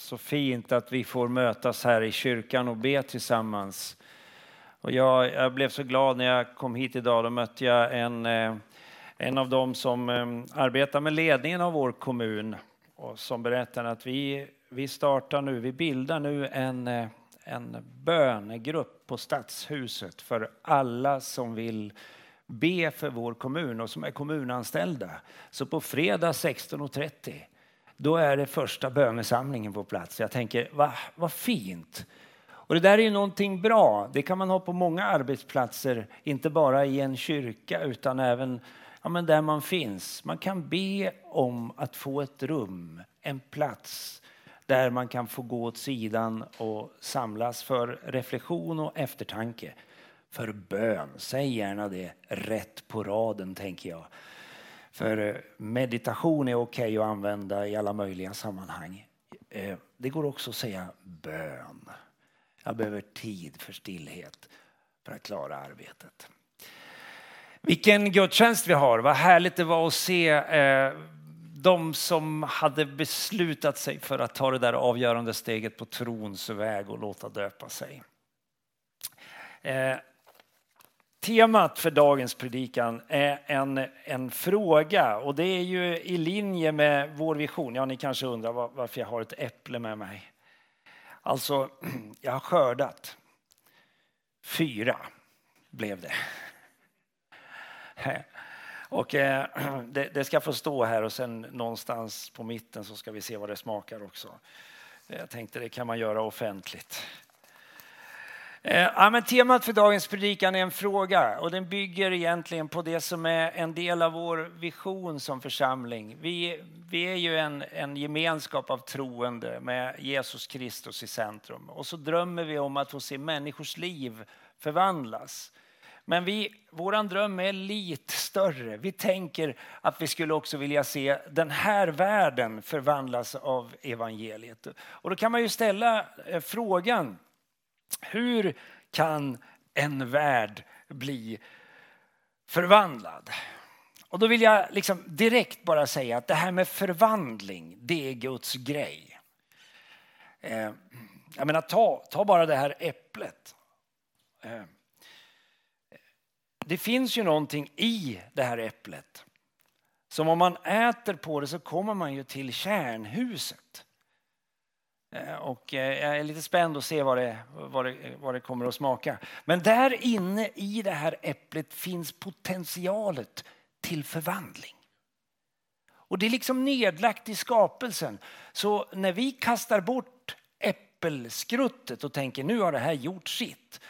Så fint att vi får mötas här i kyrkan och be tillsammans. Och jag, jag blev så glad när jag kom hit idag. Då mötte jag en, eh, en av dem som eh, arbetar med ledningen av vår kommun och som berättade att vi, vi startar nu, vi bildar nu en, eh, en bönegrupp på Stadshuset för alla som vill be för vår kommun och som är kommunanställda. Så på fredag 16.30 då är det första bönesamlingen på plats. Jag tänker, vad va fint! Och det där är ju någonting bra. Det kan man ha på många arbetsplatser, inte bara i en kyrka utan även ja, men där man finns. Man kan be om att få ett rum, en plats där man kan få gå åt sidan och samlas för reflektion och eftertanke. För bön, säg gärna det rätt på raden tänker jag. För eh, meditation är okej att använda i alla möjliga sammanhang. Eh, det går också att säga bön. Jag behöver tid för stillhet för att klara arbetet. Vilken gudstjänst vi har. Vad härligt det var att se eh, de som hade beslutat sig för att ta det där avgörande steget på trons väg och låta döpa sig. Temat för dagens predikan är en, en fråga och det är ju i linje med vår vision. Ja, ni kanske undrar var, varför jag har ett äpple med mig. Alltså, jag har skördat. Fyra blev det. Och eh, det, det, ska få stå här och sen någonstans på mitten så ska vi se vad det smakar också. Jag tänkte det kan man göra offentligt. Eh, ja, men temat för dagens predikan är en fråga och den bygger egentligen på det som är en del av vår vision som församling. Vi, vi är ju en, en gemenskap av troende med Jesus Kristus i centrum och så drömmer vi om att få se människors liv förvandlas. Men vi, våran dröm är lite större. Vi tänker att vi skulle också vilja se den här världen förvandlas av evangeliet. Och då kan man ju ställa eh, frågan hur kan en värld bli förvandlad? Och då vill jag liksom direkt bara säga att det här med förvandling, det är Guds grej. Eh, jag menar, ta, ta bara det här äpplet. Eh, det finns ju någonting i det här äpplet. Som om man äter på det så kommer man ju till kärnhuset. Eh, och eh, jag är lite spänd att se vad det, vad, det, vad det kommer att smaka. Men där inne i det här äpplet finns potentialet till förvandling. Och det är liksom nedlagt i skapelsen. Så när vi kastar bort äppelskruttet och tänker nu har det här gjort sitt.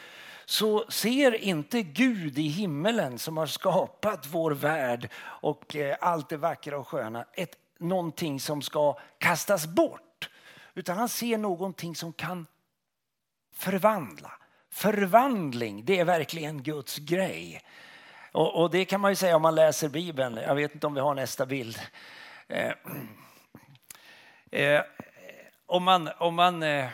Så ser inte Gud i himmelen som har skapat vår värld och eh, allt det vackra och sköna ett, någonting som ska kastas bort. Utan han ser någonting som kan förvandla. Förvandling, det är verkligen Guds grej. Och, och, det kan man ju säga om man läser Bibeln. Jag vet inte om vi har nästa bild. Eh, eh, om man, om man eh,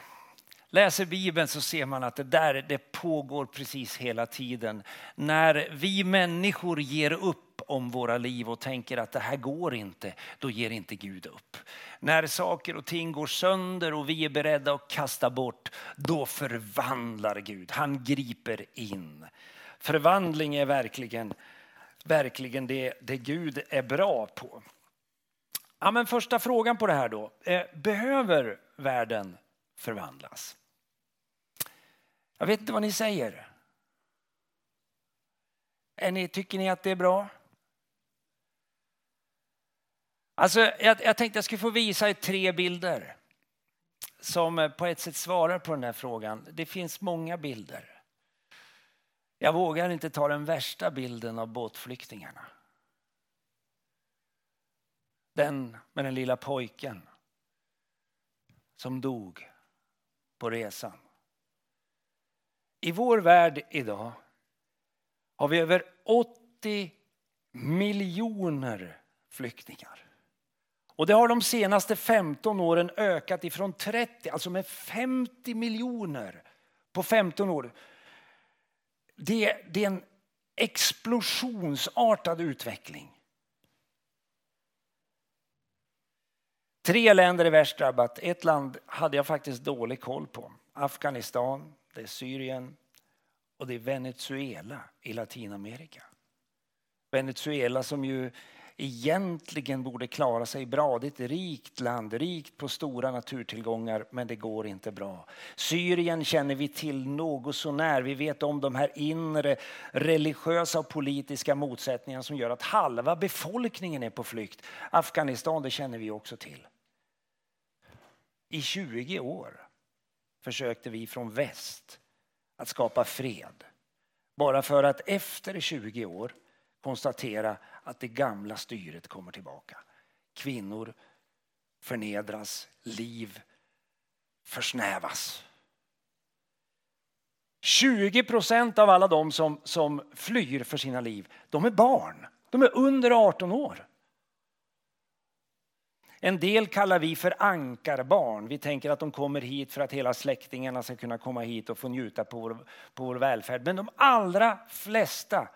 läser Bibeln så ser man att det där det pågår precis hela tiden. När vi människor ger upp om våra liv och tänker att det här går inte, då ger inte Gud upp. När saker och ting går sönder och vi är beredda att kasta bort, då förvandlar Gud. Han griper in. Förvandling är verkligen, verkligen det, det Gud är bra på. Ja, men första frågan på det här då. Eh, behöver världen förvandlas? Jag vet inte vad ni säger. Är ni, tycker ni att det är bra? Alltså, jag, jag tänkte jag skulle få visa er tre bilder som eh, på ett sätt svarar på den här frågan. Det finns många bilder. Jag vågar inte ta den värsta bilden av båtflyktingarna. Den med den lilla pojken som dog på resan. I vår värld idag har vi över 80 miljoner flyktingar. Och det har de senaste 15 åren ökat ifrån 30, alltså med 50 miljoner på 15 år. Det, det är en explosionsartad utveckling. Tre länder är värst drabbat. Ett land hade jag faktiskt dålig koll på. Afghanistan, det är Syrien och det är Venezuela i Latinamerika. Venezuela som ju egentligen borde klara sig bra. Det är ett rikt land, rikt på stora naturtillgångar, men det går inte bra. Syrien känner vi till något så när. Vi vet om de här inre religiösa och politiska motsättningarna som gör att halva befolkningen är på flykt. Afghanistan, det känner vi också till. I 20 år försökte vi från väst att skapa fred. Bara för att efter 20 år konstatera att det gamla styret kommer tillbaka. Kvinnor förnedras, liv försnävas. 20 procent av alla de som, som flyr för sina liv, de är barn. De är under 18 år. En del kallar vi för ankarbarn. Vi tänker att de kommer hit för att hela släktingarna ska kunna komma hit och få njuta på vår, på vår välfärd. Men de allra flesta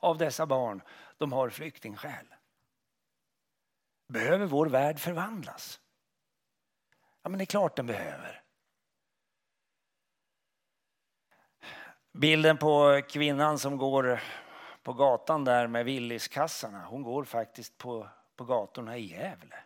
av dessa barn, de har flyktingskäl. Behöver vår värld förvandlas? Ja, men det är klart den behöver. Bilden på kvinnan som går på gatan där med Williskassarna, hon går faktiskt på, på gatorna i Gävle.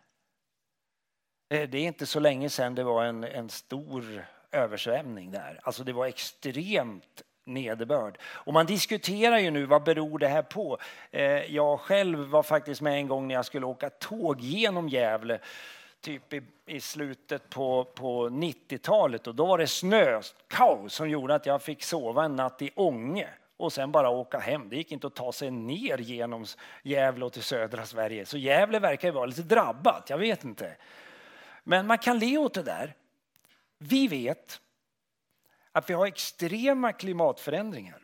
Eh, det är inte så länge sedan det var en, en stor översvämning där. Alltså det var extremt nederbörd. Och man diskuterar ju nu vad beror det här på. Eh, jag själv var faktiskt med en gång när jag skulle åka tåg genom Gävle typ i, i slutet på, på 90-talet och då var det snökaos som gjorde att jag fick sova en natt i Ånge och sen bara åka hem. Det gick inte att ta sig ner genom Gävle och till södra Sverige. Så Gävle verkar ju vara lite drabbat, jag vet inte. Men man kan le åt det där. Vi vet att vi har extrema klimatförändringar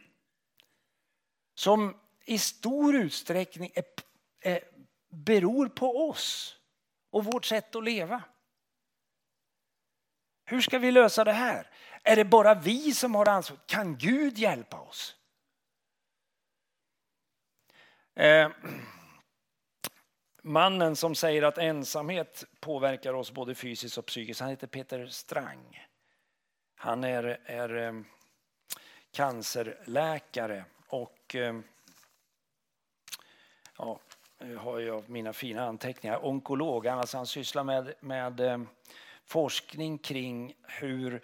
som i stor utsträckning är, är, beror på oss och vårt sätt att leva. Hur ska vi lösa det här? Är det bara vi som har ansvar? Kan Gud hjälpa oss? Eh, mannen som säger att ensamhet påverkar oss både fysiskt och psykiskt, han heter Peter Strang. Han är, är eh, cancerläkare och eh, ja, har jag mina fina anteckningar. Onkolog, alltså han sysslar med, med eh, forskning kring hur,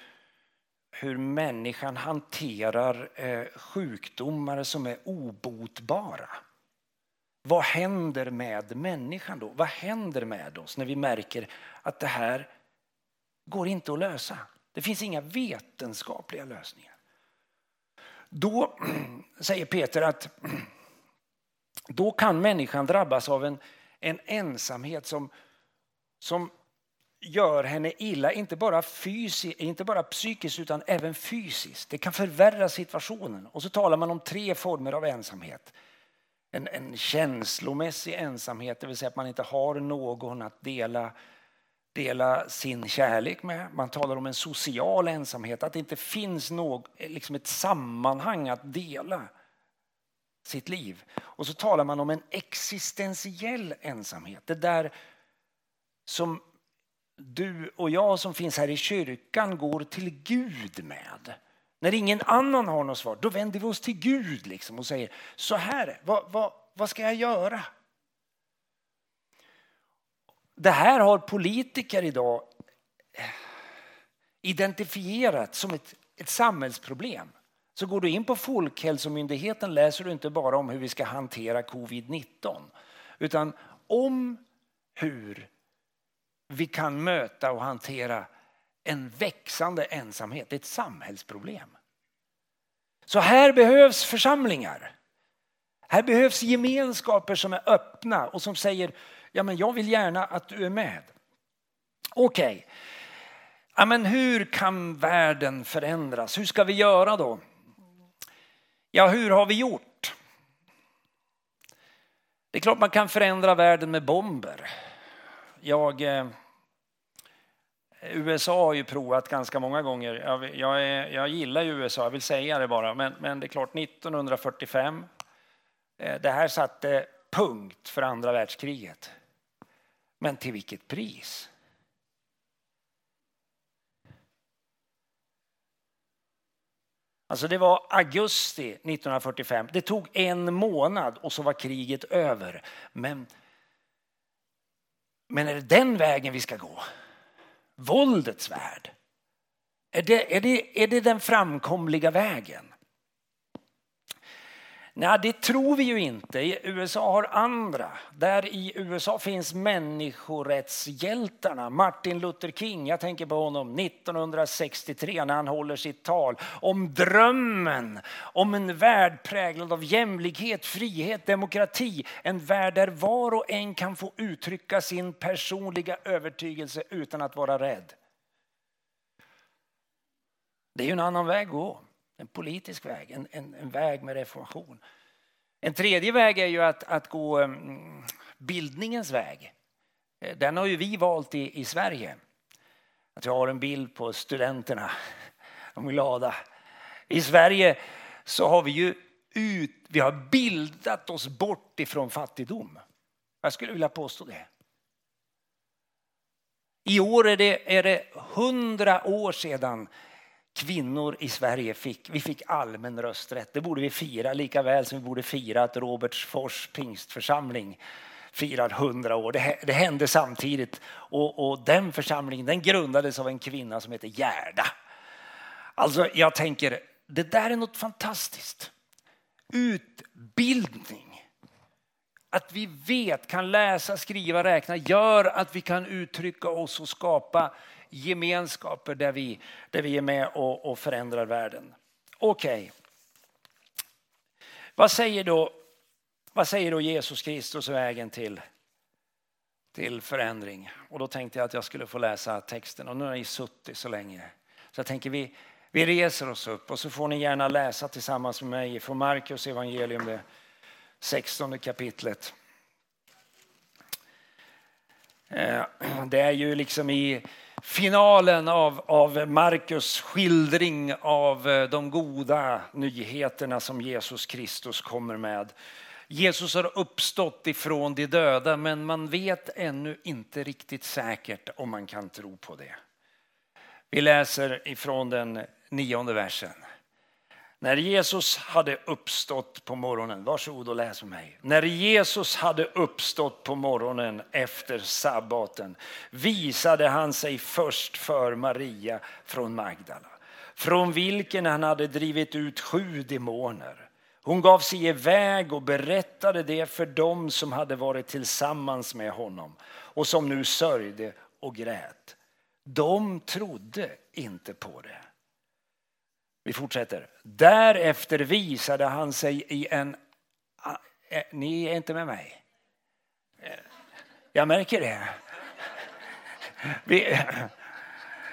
hur människan hanterar sjukdomar som är obotbara. Vad händer med människan då? Vad händer med oss när vi märker att det här går inte att lösa? Det finns inga vetenskapliga lösningar. Då säger Peter att då kan människan drabbas av en, en ensamhet som, som gör henne illa, inte bara, fysi, inte bara psykiskt utan även fysiskt. Det kan förvärra situationen. Och så talar man om tre former av ensamhet. En, en känslomässig ensamhet, det vill säga att man inte har någon att dela dela sin kärlek med. Man talar om en social ensamhet, att det inte finns något, liksom ett sammanhang att dela sitt liv. Och så talar man om en existentiell ensamhet. Det där som du och jag som finns här i kyrkan går till Gud med. När ingen annan har något svar, då vänder vi oss till Gud liksom och säger så här, vad, vad, vad ska jag göra? Det här har politiker idag eh, identifierat som ett, ett samhällsproblem. Så går du in på Folkhälsomyndigheten läser du inte bara om hur vi ska hantera covid-19 utan om hur vi kan möta och hantera en växande ensamhet. Det är ett samhällsproblem. Så här behövs församlingar. Här behövs gemenskaper som är öppna och som säger Ja, men jag vill gärna att du är med. Okej. Okay. Ja, men hur kan världen förändras? Hur ska vi göra då? Ja, hur har vi gjort? Det är klart man kan förändra världen med bomber. Jag, eh, USA har ju provat ganska många gånger. Jag, jag, är, jag gillar ju USA, jag vill säga det bara. Men, men det är klart, 1945, eh, det här satte punkt för andra världskriget. Men till vilket pris? Alltså det var augusti 1945. Det tog en månad och så var kriget över. Men, men är det den vägen vi ska gå? Våldets värld? Är det, är det, är det den framkomliga vägen? Nej, det tror vi ju inte. I USA har andra. Där i USA finns människorättshjältarna. Martin Luther King, jag tänker på honom 1963 när han håller sitt tal om drömmen om en värld präglad av jämlikhet, frihet, demokrati. En värld där var och en kan få uttrycka sin personliga övertygelse utan att vara rädd. Det är ju en annan väg att gå. En politisk väg, en, en, en väg med reformation. En tredje väg är ju att, att gå mm, bildningens väg. Eh, den har ju vi valt i, i Sverige. Att jag har en bild på studenterna. De är glada. I Sverige så har vi ju ut, vi har bildat oss bort ifrån fattigdom. Jag skulle vilja påstå det. I år är det, är det hundra år sedan kvinnor i Sverige fick, vi fick allmän rösträtt. Det borde vi fira lika väl som vi borde fira att Robertsfors pingstförsamling firar 100 år. Det, det hände samtidigt och, och, den församlingen den grundades av en kvinna som heter Gerda. Alltså jag tänker, det där är något fantastiskt. Utbildning. Att vi vet, kan läsa, skriva, räkna gör att vi kan uttrycka oss och skapa gemenskaper där vi, där vi är med och, och förändrar världen. Okej. Okay. Vad säger då vad säger då Jesus Kristus vägen till, till förändring? Och då tänkte jag att jag skulle få läsa texten och nu har ni suttit så länge. Så jag tänker vi, vi reser oss upp och så får ni gärna läsa tillsammans med mig från Markus evangelium, det 16 kapitlet. Eh, det är ju liksom i finalen av, av Markus skildring av eh, de goda nyheterna som Jesus Kristus kommer med. Jesus har uppstått ifrån de döda men man vet ännu inte riktigt säkert om man kan tro på det. Vi läser ifrån den nionde versen. När Jesus hade uppstått på morgonen, varsågod och läs med mig. När Jesus hade uppstått på morgonen efter sabbaten visade han sig först för Maria från Magdala, från vilken han hade drivit ut sju demoner. Hon gav sig iväg och berättade det för dem som hade varit tillsammans med honom och som nu sörjde och grät. De trodde inte på det. Vi fortsätter. Därefter visade han sig i en... Eh, ni är inte med mig? Jag märker det. Vi,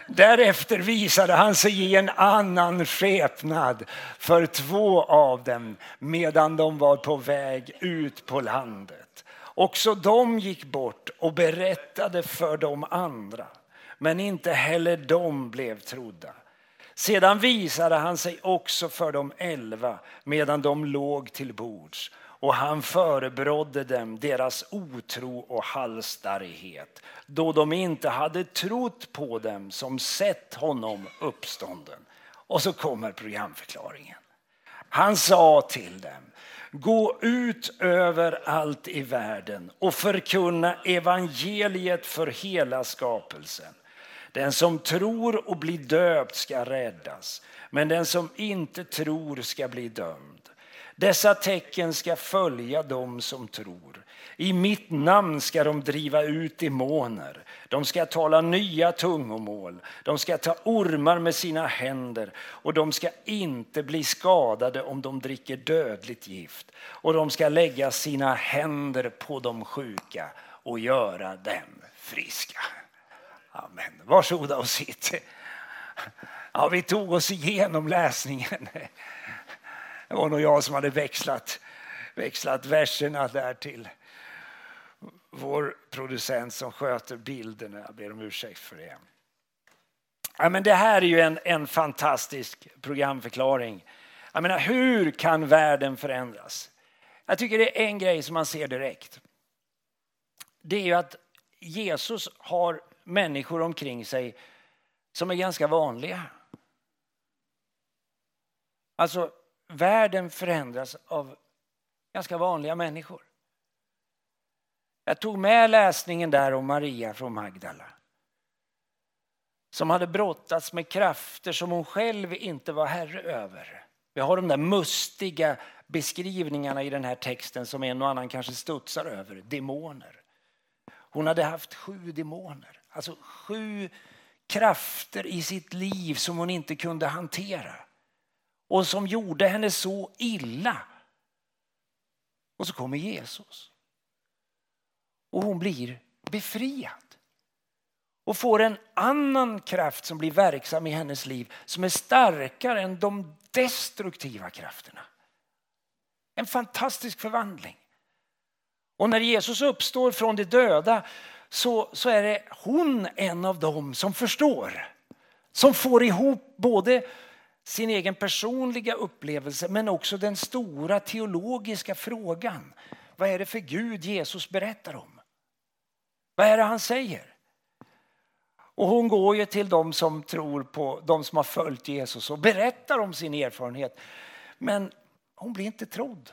därefter visade han sig i en annan skepnad för två av dem medan de var på väg ut på landet. Också de gick bort och berättade för de andra, men inte heller de blev trodda. Sedan visade han sig också för de elva medan de låg till bords och han förebrådde dem deras otro och halsstarrighet då de inte hade trott på dem som sett honom uppstånden. Och så kommer programförklaringen. Han sa till dem, gå ut överallt i världen och förkunna evangeliet för hela skapelsen. Den som tror och blir döpt ska räddas, men den som inte tror ska bli dömd. Dessa tecken ska följa dem som tror. I mitt namn ska de driva ut demoner. De ska tala nya tungomål. De ska ta ormar med sina händer och de ska inte bli skadade om de dricker dödligt gift. Och de ska lägga sina händer på de sjuka och göra dem friska. Amen. Varsågoda och sitt. Ja, vi tog oss igenom läsningen. Det var nog jag som hade växlat, växlat verserna där till vår producent som sköter bilderna. Jag ber om ursäkt för det. Ja, men det här är ju en, en fantastisk programförklaring. Jag menar, hur kan världen förändras? Jag tycker det är en grej som man ser direkt. Det är ju att Jesus har människor omkring sig som är ganska vanliga. Alltså, världen förändras av ganska vanliga människor. Jag tog med läsningen där om Maria från Magdala. Som hade brottats med krafter som hon själv inte var herre över. Vi har de där mustiga beskrivningarna i den här texten som en och annan kanske studsar över. Demoner. Hon hade haft sju demoner. Alltså sju krafter i sitt liv som hon inte kunde hantera. Och som gjorde henne så illa. Och så kommer Jesus. Och hon blir befriad. Och får en annan kraft som blir verksam i hennes liv som är starkare än de destruktiva krafterna. En fantastisk förvandling. Och när Jesus uppstår från de döda så, så är det hon en av dem som förstår. Som får ihop både sin egen personliga upplevelse men också den stora teologiska frågan. Vad är det för Gud Jesus berättar om? Vad är det han säger? Och hon går ju till de som tror på, de som har följt Jesus och berättar om sin erfarenhet. Men hon blir inte trodd.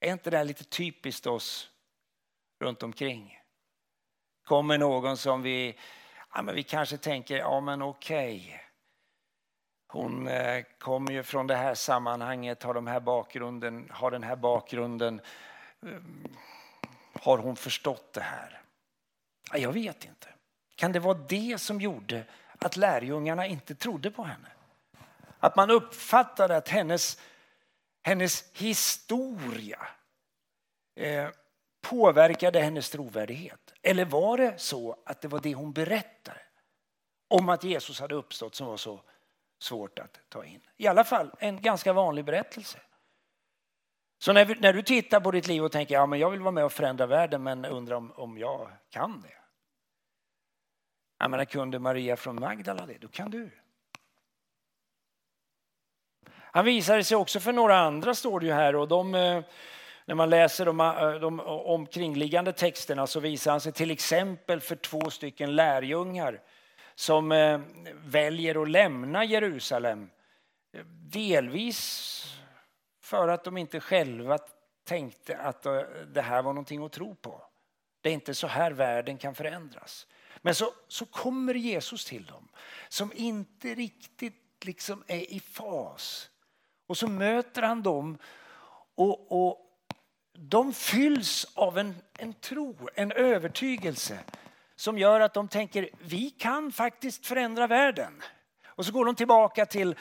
Är inte det här lite typiskt oss runt omkring? Kommer någon som vi, ja, men vi kanske tänker, ja men okej. Hon eh, kommer ju från det här sammanhanget, har, de här bakgrunden, har den här bakgrunden. Eh, har hon förstått det här? Jag vet inte. Kan det vara det som gjorde att lärjungarna inte trodde på henne? Att man uppfattade att hennes, hennes historia eh, påverkade hennes trovärdighet? Eller var det så att det var det hon berättade om att Jesus hade uppstått som var så svårt att ta in? I alla fall en ganska vanlig berättelse. Så när, när du tittar på ditt liv och tänker ja, men jag vill vara med och förändra världen men undrar om, om jag kan det. Jag menar, kunde Maria från Magdala det, då kan du. Han visade sig också för några andra, står det ju här. Och de, eh, när man läser de, eh, de omkringliggande texterna så visar han sig till exempel för två stycken lärjungar som eh, väljer att lämna Jerusalem. Delvis för att de inte själva tänkte att eh, det här var någonting att tro på. Det är inte så här världen kan förändras. Men så, så kommer Jesus till dem som inte riktigt liksom är i fas. Och så möter han dem och, och de fylls av en, en tro, en övertygelse som gör att de tänker vi kan faktiskt förändra världen. Och så går de tillbaka till,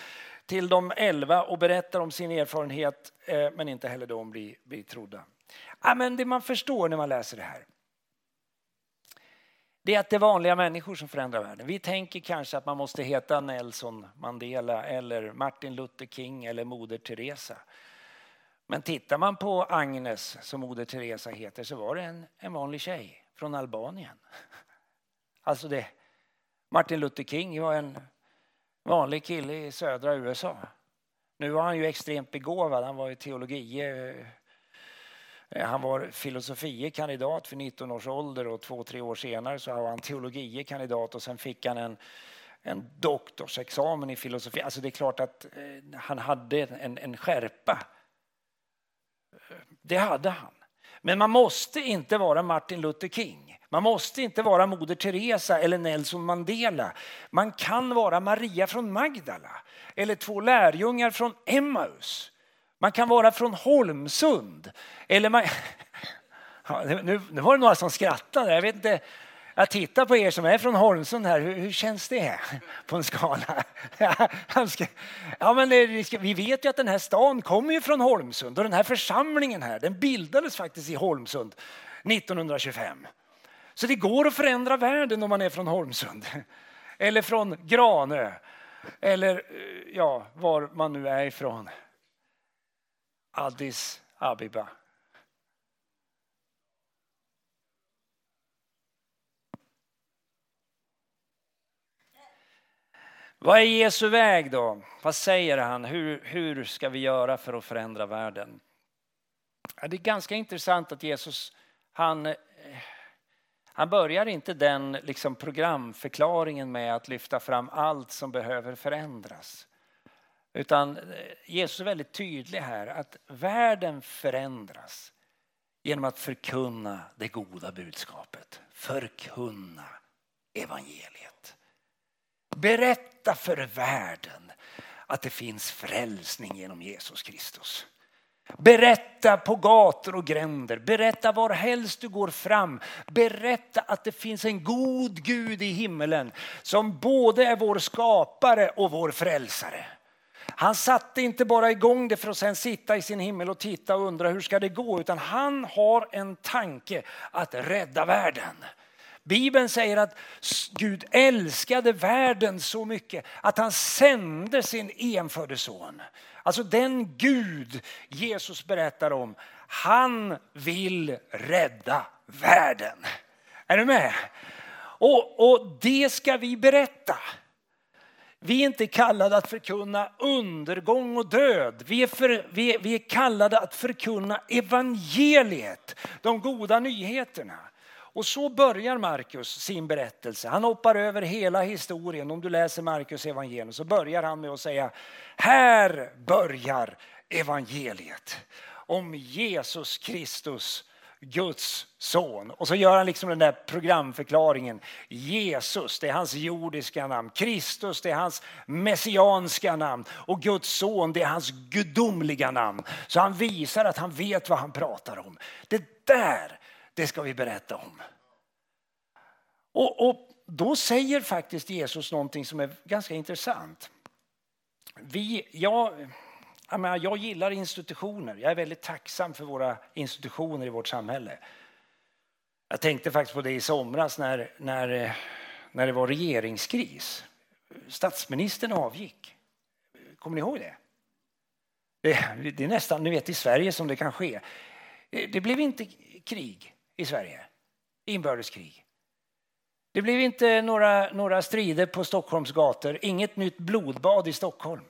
till de elva och berättar om sin erfarenhet eh, men inte heller de blir, blir trodda. Ja, men det man förstår när man läser det här det är att det är vanliga människor som förändrar världen. Vi tänker kanske att man måste heta Nelson Mandela eller Martin Luther King eller Moder Teresa. Men tittar man på Agnes, som Moder Teresa heter, så var det en, en vanlig tjej från Albanien. Alltså det, Martin Luther King var en vanlig kille i södra USA. Nu var han ju extremt begåvad. Han var ju teologi eh, han var filosofie kandidat för 19 års ålder och två, tre år senare så var han teologie kandidat och sen fick han en, en doktorsexamen i filosofi. Alltså det är klart att eh, han hade en, en skärpa. Det hade han. Men man måste inte vara Martin Luther King. Man måste inte vara Moder Teresa eller Nelson Mandela. Man kan vara Maria från Magdala eller två lärjungar från Emmaus. Man kan vara från Holmsund. Eller man... Ja, nu, nu var det några som skrattade. Jag vet inte. Jag tittar på er som är från Holmsund här. Hur, hur känns det på en skala? Ja, men vi vet ju att den här stan kommer ju från Holmsund och den här församlingen här, den bildades faktiskt i Holmsund 1925. Så det går att förändra världen om man är från Holmsund eller från Granö Eller eh, ja, var man nu är ifrån. Addis Abeba. Vad är Jesu väg då? Vad säger han? Hur, hur ska vi göra för att förändra världen? Ja, det är ganska intressant att Jesus, han, eh, han börjar inte den liksom programförklaringen med att lyfta fram allt som behöver förändras. Utan eh, Jesus är väldigt tydlig här att världen förändras genom att förkunna det goda budskapet. Förkunna evangeliet. Berätta för världen att det finns frälsning genom Jesus Kristus. Berätta på gator och gränder, berätta var helst du går fram. Berätta att det finns en god Gud i himmelen som både är vår skapare och vår frälsare. Han satte inte bara igång det för att sen sitta i sin himmel och titta och undra hur ska det gå, utan han har en tanke att rädda världen. Bibeln säger att Gud älskade världen så mycket att han sände sin enfödde son. Alltså den Gud Jesus berättar om, han vill rädda världen. Är du med? Och, och det ska vi berätta. Vi är inte kallade att förkunna undergång och död. Vi är, för, vi, vi är kallade att förkunna evangeliet, de goda nyheterna. Och så börjar Markus sin berättelse. Han hoppar över hela historien. Om du läser Markus evangelium så börjar han med att säga här börjar evangeliet om Jesus Kristus Guds son. Och så gör han liksom den där programförklaringen. Jesus, det är hans jordiska namn. Kristus, det är hans messianska namn. Och Guds son, det är hans gudomliga namn. Så han visar att han vet vad han pratar om. Det där det ska vi berätta om. Och, och då säger faktiskt Jesus någonting som är ganska intressant. Vi, jag, jag, menar, jag gillar institutioner. Jag är väldigt tacksam för våra institutioner i vårt samhälle. Jag tänkte faktiskt på det i somras när, när, när det var regeringskris. Statsministern avgick. Kommer ni ihåg det? Det, det är nästan, ni vet i Sverige som det kan ske. Det blev inte krig i Sverige. Inbördeskrig. Det blev inte några, några strider på Stockholms gator, inget nytt blodbad i Stockholm.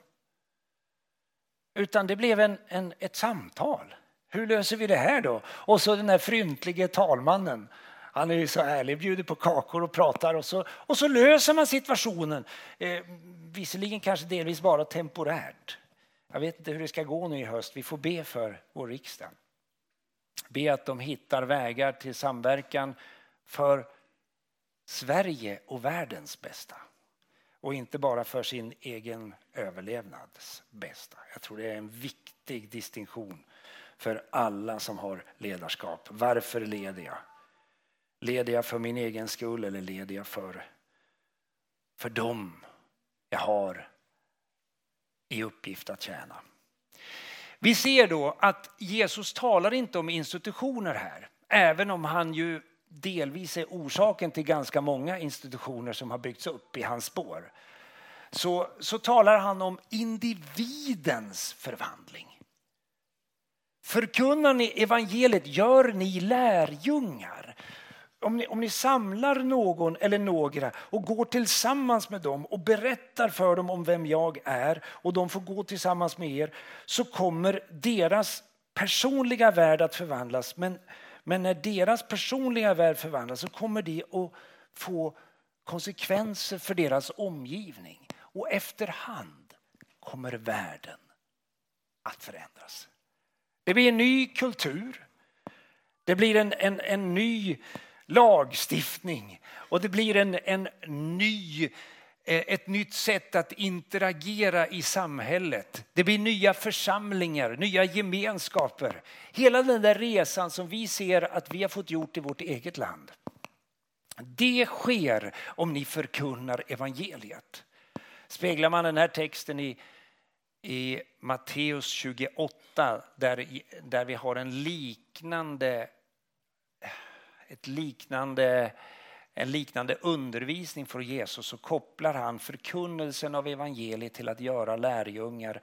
Utan det blev en, en, ett samtal. Hur löser vi det här då? Och så den där fryntlige talmannen. Han är ju så ärlig, bjuder på kakor och pratar och så, och så löser man situationen. Eh, visserligen kanske delvis bara temporärt. Jag vet inte hur det ska gå nu i höst. Vi får be för vår riksdag. Be att de hittar vägar till samverkan för Sverige och världens bästa. Och inte bara för sin egen överlevnads bästa. Jag tror det är en viktig distinktion för alla som har ledarskap. Varför leder jag? Leder jag för min egen skull eller leder jag för, för dem jag har i uppgift att tjäna? Vi ser då att Jesus talar inte om institutioner här, även om han ju delvis är orsaken till ganska många institutioner som har byggts upp i hans spår. Så, så talar han om individens förvandling. Förkunnar ni evangeliet gör ni lärjungar om ni, om ni samlar någon eller några och går tillsammans med dem och berättar för dem om vem jag är och de får gå tillsammans med er så kommer deras personliga värld att förvandlas. Men, men när deras personliga värld förvandlas så kommer det att få konsekvenser för deras omgivning. Och efterhand kommer världen att förändras. Det blir en ny kultur. Det blir en, en, en ny lagstiftning och det blir en, en ny, eh, ett nytt sätt att interagera i samhället. Det blir nya församlingar, nya gemenskaper. Hela den där resan som vi ser att vi har fått gjort i vårt eget land. Det sker om ni förkunnar evangeliet. Speglar man den här texten i, i Matteus 28 där, där vi har en liknande ett liknande en liknande undervisning från Jesus så kopplar han förkunnelsen av evangeliet till att göra lärjungar,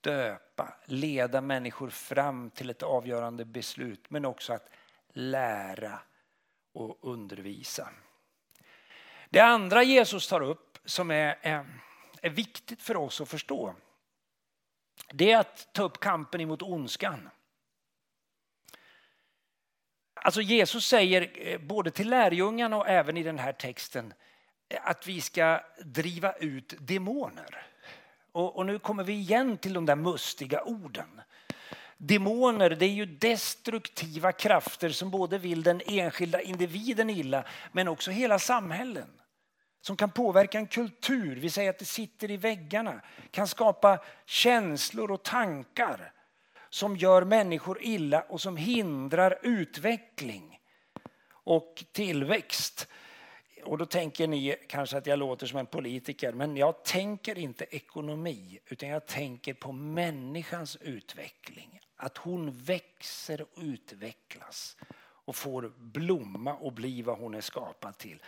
döpa, leda människor fram till ett avgörande beslut men också att lära och undervisa. Det andra Jesus tar upp som är, är, är viktigt för oss att förstå det är att ta upp kampen emot ondskan. Alltså Jesus säger eh, både till lärjungarna och även i den här texten eh, att vi ska driva ut demoner. Och, och, nu kommer vi igen till de där mustiga orden. Demoner det är ju destruktiva krafter som både vill den enskilda individen illa men också hela samhällen. Som kan påverka en kultur, vi säger att det sitter i väggarna. Kan skapa känslor och tankar som gör människor illa och som hindrar utveckling och tillväxt. Och då tänker ni kanske att jag låter som en politiker, men jag tänker inte ekonomi utan jag tänker på människans utveckling. Att hon växer och utvecklas och får blomma och bli vad hon är skapad till.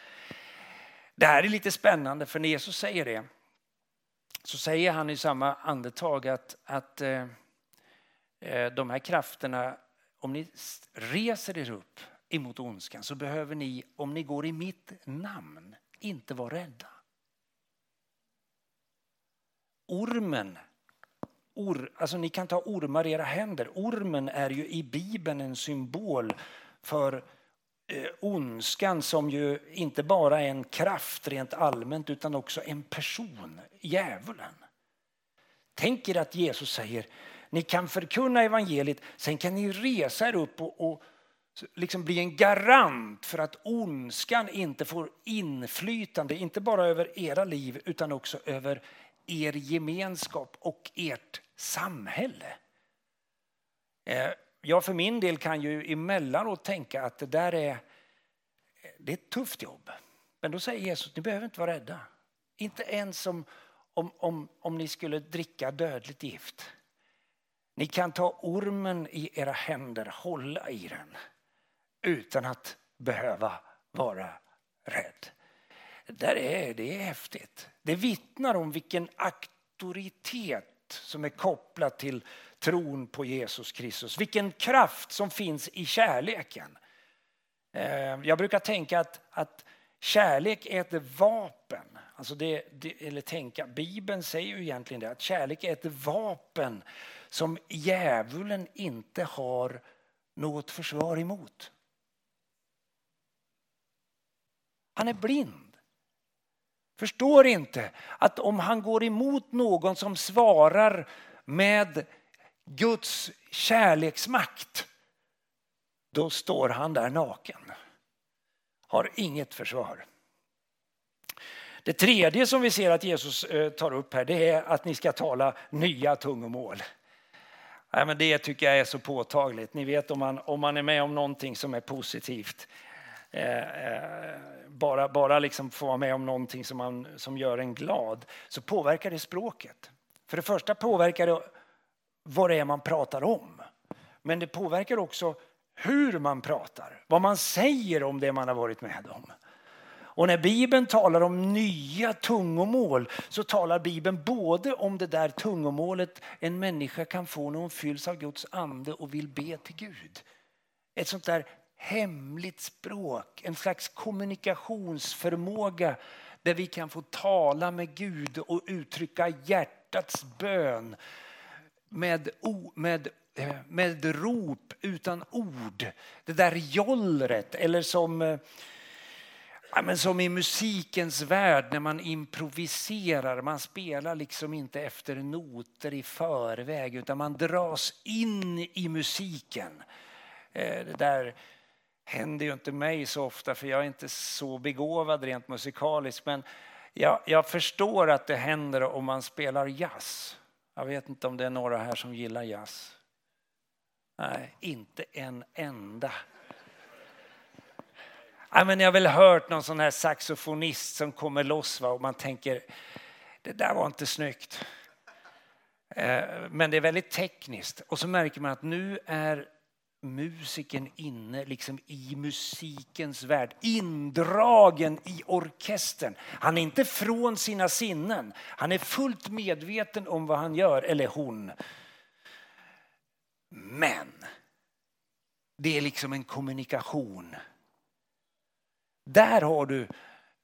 Det här är lite spännande för när Jesus säger det så säger han i samma andetag att, att eh, Eh, de här krafterna, om ni reser er upp emot ondskan så behöver ni, om ni går i mitt namn, inte vara rädda. Ormen, or, alltså ni kan ta ormar i era händer. Ormen är ju i Bibeln en symbol för eh, ondskan som ju inte bara är en kraft rent allmänt utan också en person, djävulen. Tänk er att Jesus säger ni kan förkunna evangeliet, sen kan ni resa er upp och, och liksom bli en garant för att ondskan inte får inflytande, inte bara över era liv utan också över er gemenskap och ert samhälle. Eh, jag för min del kan ju emellanåt tänka att det där är, det är ett tufft jobb. Men då säger Jesus, ni behöver inte vara rädda. Inte ens om, om, om, om ni skulle dricka dödligt gift. Ni kan ta ormen i era händer, hålla i den utan att behöva vara rädd. Det är, det är häftigt. Det vittnar om vilken auktoritet som är kopplad till tron på Jesus Kristus. Vilken kraft som finns i kärleken. Eh, jag brukar tänka att, att kärlek är ett vapen. Alltså det, det, eller tänka, Bibeln säger ju egentligen det, att kärlek är ett vapen som djävulen inte har något försvar emot. Han är blind. Förstår inte att om han går emot någon som svarar med Guds kärleksmakt, då står han där naken. Har inget försvar. Det tredje som vi ser att Jesus eh, tar upp här det är att ni ska tala nya tungomål. Nej, men det tycker jag är så påtagligt. Ni vet om man, om man är med om någonting som är positivt. Eh, eh, bara bara liksom få vara med om någonting som, man, som gör en glad så påverkar det språket. För det första påverkar det vad det är man pratar om. Men det påverkar också hur man pratar, vad man säger om det man har varit med om. Och när Bibeln talar om nya tungomål så talar Bibeln både om det där tungomålet en människa kan få när hon fylls av Guds ande och vill be till Gud. Ett sånt där hemligt språk, en slags kommunikationsförmåga där vi kan få tala med Gud och uttrycka hjärtats bön med, med, eh, med rop utan ord. Det där jollret eller som eh, Ja, men som i musikens värld när man improviserar. Man spelar liksom inte efter noter i förväg utan man dras in i musiken. Eh, det där händer ju inte mig så ofta för jag är inte så begåvad rent musikaliskt. Men jag, jag förstår att det händer om man spelar jazz. Jag vet inte om det är några här som gillar jazz. Nej, inte en enda. Ja, men jag har väl hört någon sån här saxofonist som kommer loss va? och man tänker det där var inte snyggt. Eh, men det är väldigt tekniskt och så märker man att nu är musikern inne liksom i musikens värld, indragen i orkestern. Han är inte från sina sinnen. Han är fullt medveten om vad han gör, eller hon. Men det är liksom en kommunikation. Där har du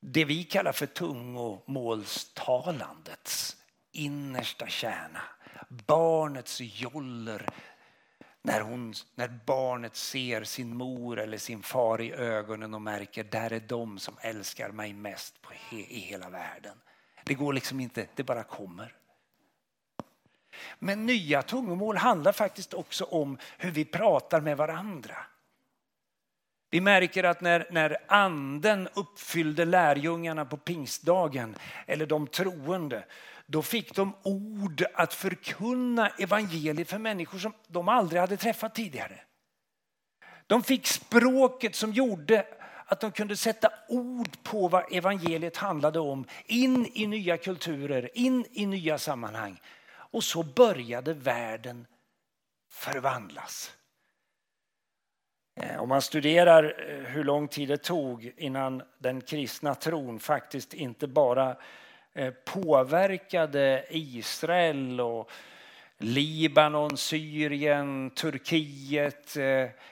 det vi kallar för tungomålstalandets innersta kärna. Barnets joller, när, hon, när barnet ser sin mor eller sin far i ögonen och märker där är de som älskar mig mest på he, i hela världen. Det går liksom inte, det bara kommer. Men nya tungomål handlar faktiskt också om hur vi pratar med varandra. Vi märker att när, när anden uppfyllde lärjungarna på pingstdagen, eller de troende, då fick de ord att förkunna evangeliet för människor som de aldrig hade träffat tidigare. De fick språket som gjorde att de kunde sätta ord på vad evangeliet handlade om in i nya kulturer, in i nya sammanhang. Och så började världen förvandlas. Eh, om man studerar eh, hur lång tid det tog innan den kristna tron faktiskt inte bara eh, påverkade Israel och Libanon, Syrien, Turkiet,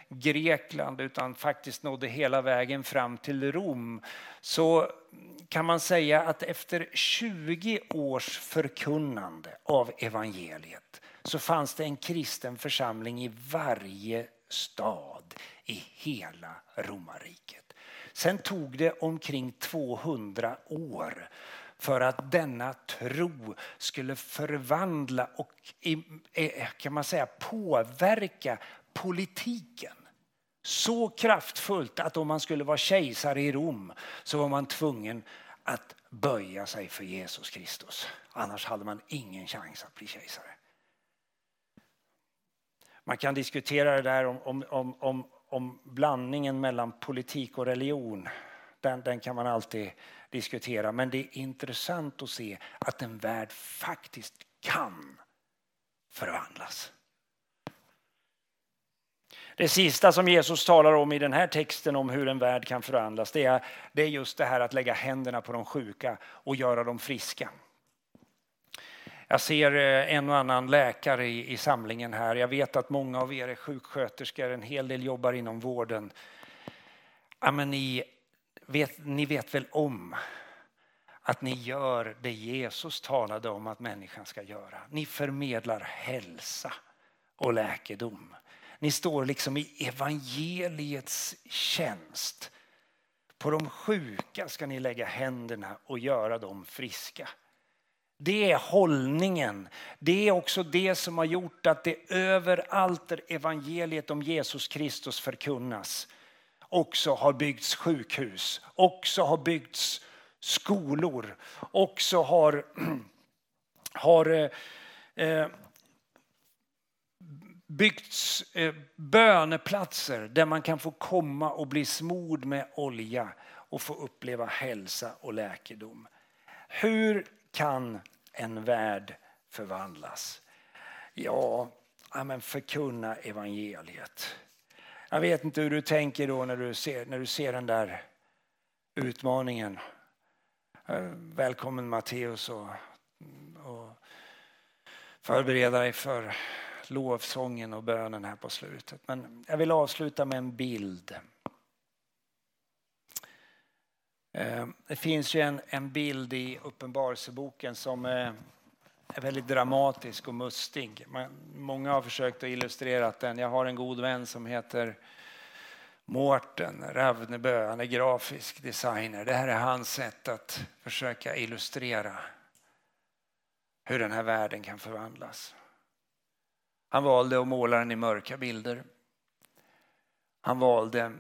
Grekland utan faktiskt nådde hela vägen fram till Rom så kan man säga att efter 20 års förkunnande av evangeliet så fanns det en kristen församling i varje stad i hela romarriket. Sen tog det omkring 200 år för att denna tro skulle förvandla och eh, kan man säga, påverka politiken så kraftfullt att om man skulle vara kejsare i Rom så var man tvungen att böja sig för Jesus Kristus. Annars hade man ingen chans att bli kejsare. Man kan diskutera det där om, om, om, om, blandningen mellan politik och religion. Den, den kan man alltid diskutera. Men det är intressant att se att en värld faktiskt kan förvandlas. Det sista som Jesus talar om i den här texten om hur en värld kan förvandlas det är, det är just det här att lägga händerna på de sjuka och göra dem friska. Jag ser eh, en och annan läkare i, i samlingen här. Jag vet att många av er är sjuksköterskor, en hel del jobbar inom vården. Ja, men ni vet, ni vet väl om att ni gör det Jesus talade om att människan ska göra. Ni förmedlar hälsa och läkedom. Ni står liksom i evangeliets tjänst. På de sjuka ska ni lägga händerna och göra dem friska. Det är hållningen. Det är också det som har gjort att det överallt där evangeliet om Jesus Kristus förkunnas också har byggts sjukhus, också har byggts skolor, också har, har eh, eh, byggts eh, böneplatser där man kan få komma och bli smord med olja och få uppleva hälsa och läkedom. Hur kan en värld förvandlas? Ja, men förkunna evangeliet. Jag vet inte hur du tänker då när du ser, när du ser den där utmaningen. Eh, välkommen Matteus och, och förbereda dig för lovsången och bönen här på slutet. Men jag vill avsluta med en bild. Eh, det finns ju en, en bild i Uppenbarelseboken som eh, är väldigt dramatisk och mustig. Många har försökt att illustrera den. Jag har en god vän som heter Mårten Ravnebø. Han är grafisk designer. Det här är hans sätt att försöka illustrera hur den här världen kan förvandlas. Han valde att måla den i mörka bilder. Han valde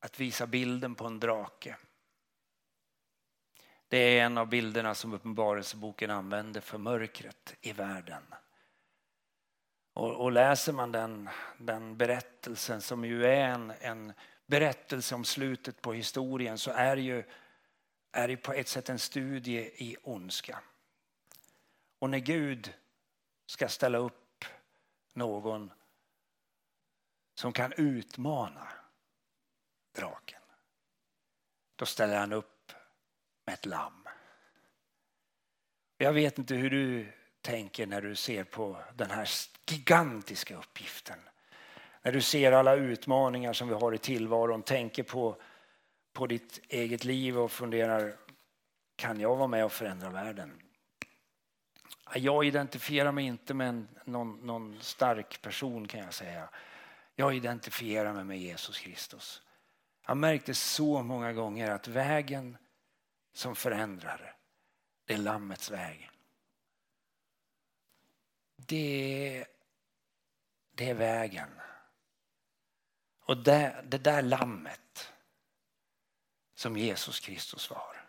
att visa bilden på en drake. Det är en av bilderna som Uppenbarelseboken använder för mörkret i världen. Och, och, läser man den, den berättelsen som ju är en, en berättelse om slutet på historien så är ju, är det på ett sätt en studie i ondska. Och när Gud ska ställa upp någon som kan utmana draken. Då ställer han upp med ett lamm. Jag vet inte hur du tänker när du ser på den här gigantiska uppgiften. När du ser alla utmaningar som vi har i tillvaron, tänker på, på ditt eget liv och funderar, kan jag vara med och förändra världen? Jag identifierar mig inte med någon, någon stark person kan jag säga. Jag identifierar mig med Jesus Kristus. Jag märkte så många gånger att vägen som förändrar, det är Lammets väg. Det, det är vägen. Och det, det där lammet som Jesus Kristus var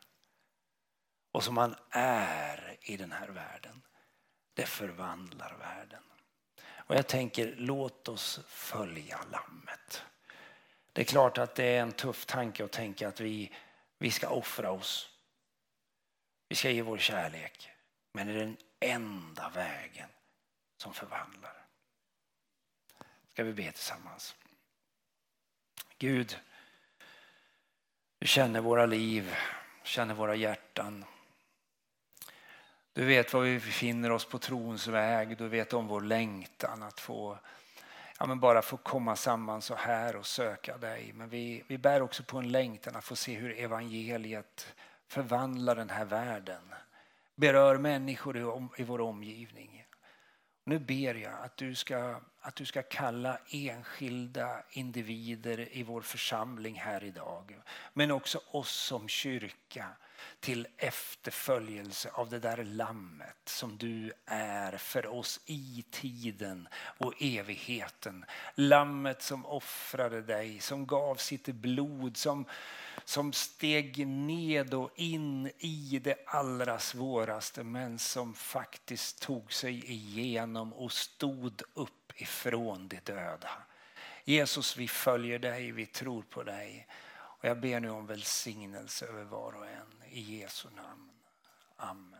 och som han är i den här världen, det förvandlar världen. Och jag tänker, låt oss följa lammet. Det är klart att det är en tuff tanke att tänka att vi, vi ska offra oss. Vi ska ge vår kärlek. Men det är den enda vägen som förvandlar. Ska vi be tillsammans? Gud, du känner våra liv, känner våra hjärtan. Du vet var vi befinner oss på trons väg. Du vet om vår längtan att få ja, men bara få komma samman så här och söka dig. Men vi, vi bär också på en längtan att få se hur evangeliet förvandlar den här världen. Berör människor i, i vår omgivning. Nu ber jag att du, ska, att du ska kalla enskilda individer i vår församling här idag. Men också oss som kyrka till efterföljelse av det där lammet som du är för oss i tiden och evigheten. Lammet som offrade dig, som gav sitt blod, som, som steg ned och in i det allra svåraste men som faktiskt tog sig igenom och stod upp ifrån de döda. Jesus, vi följer dig, vi tror på dig. Och jag ber nu om välsignelse över var och en. I Jesu namn. Amen.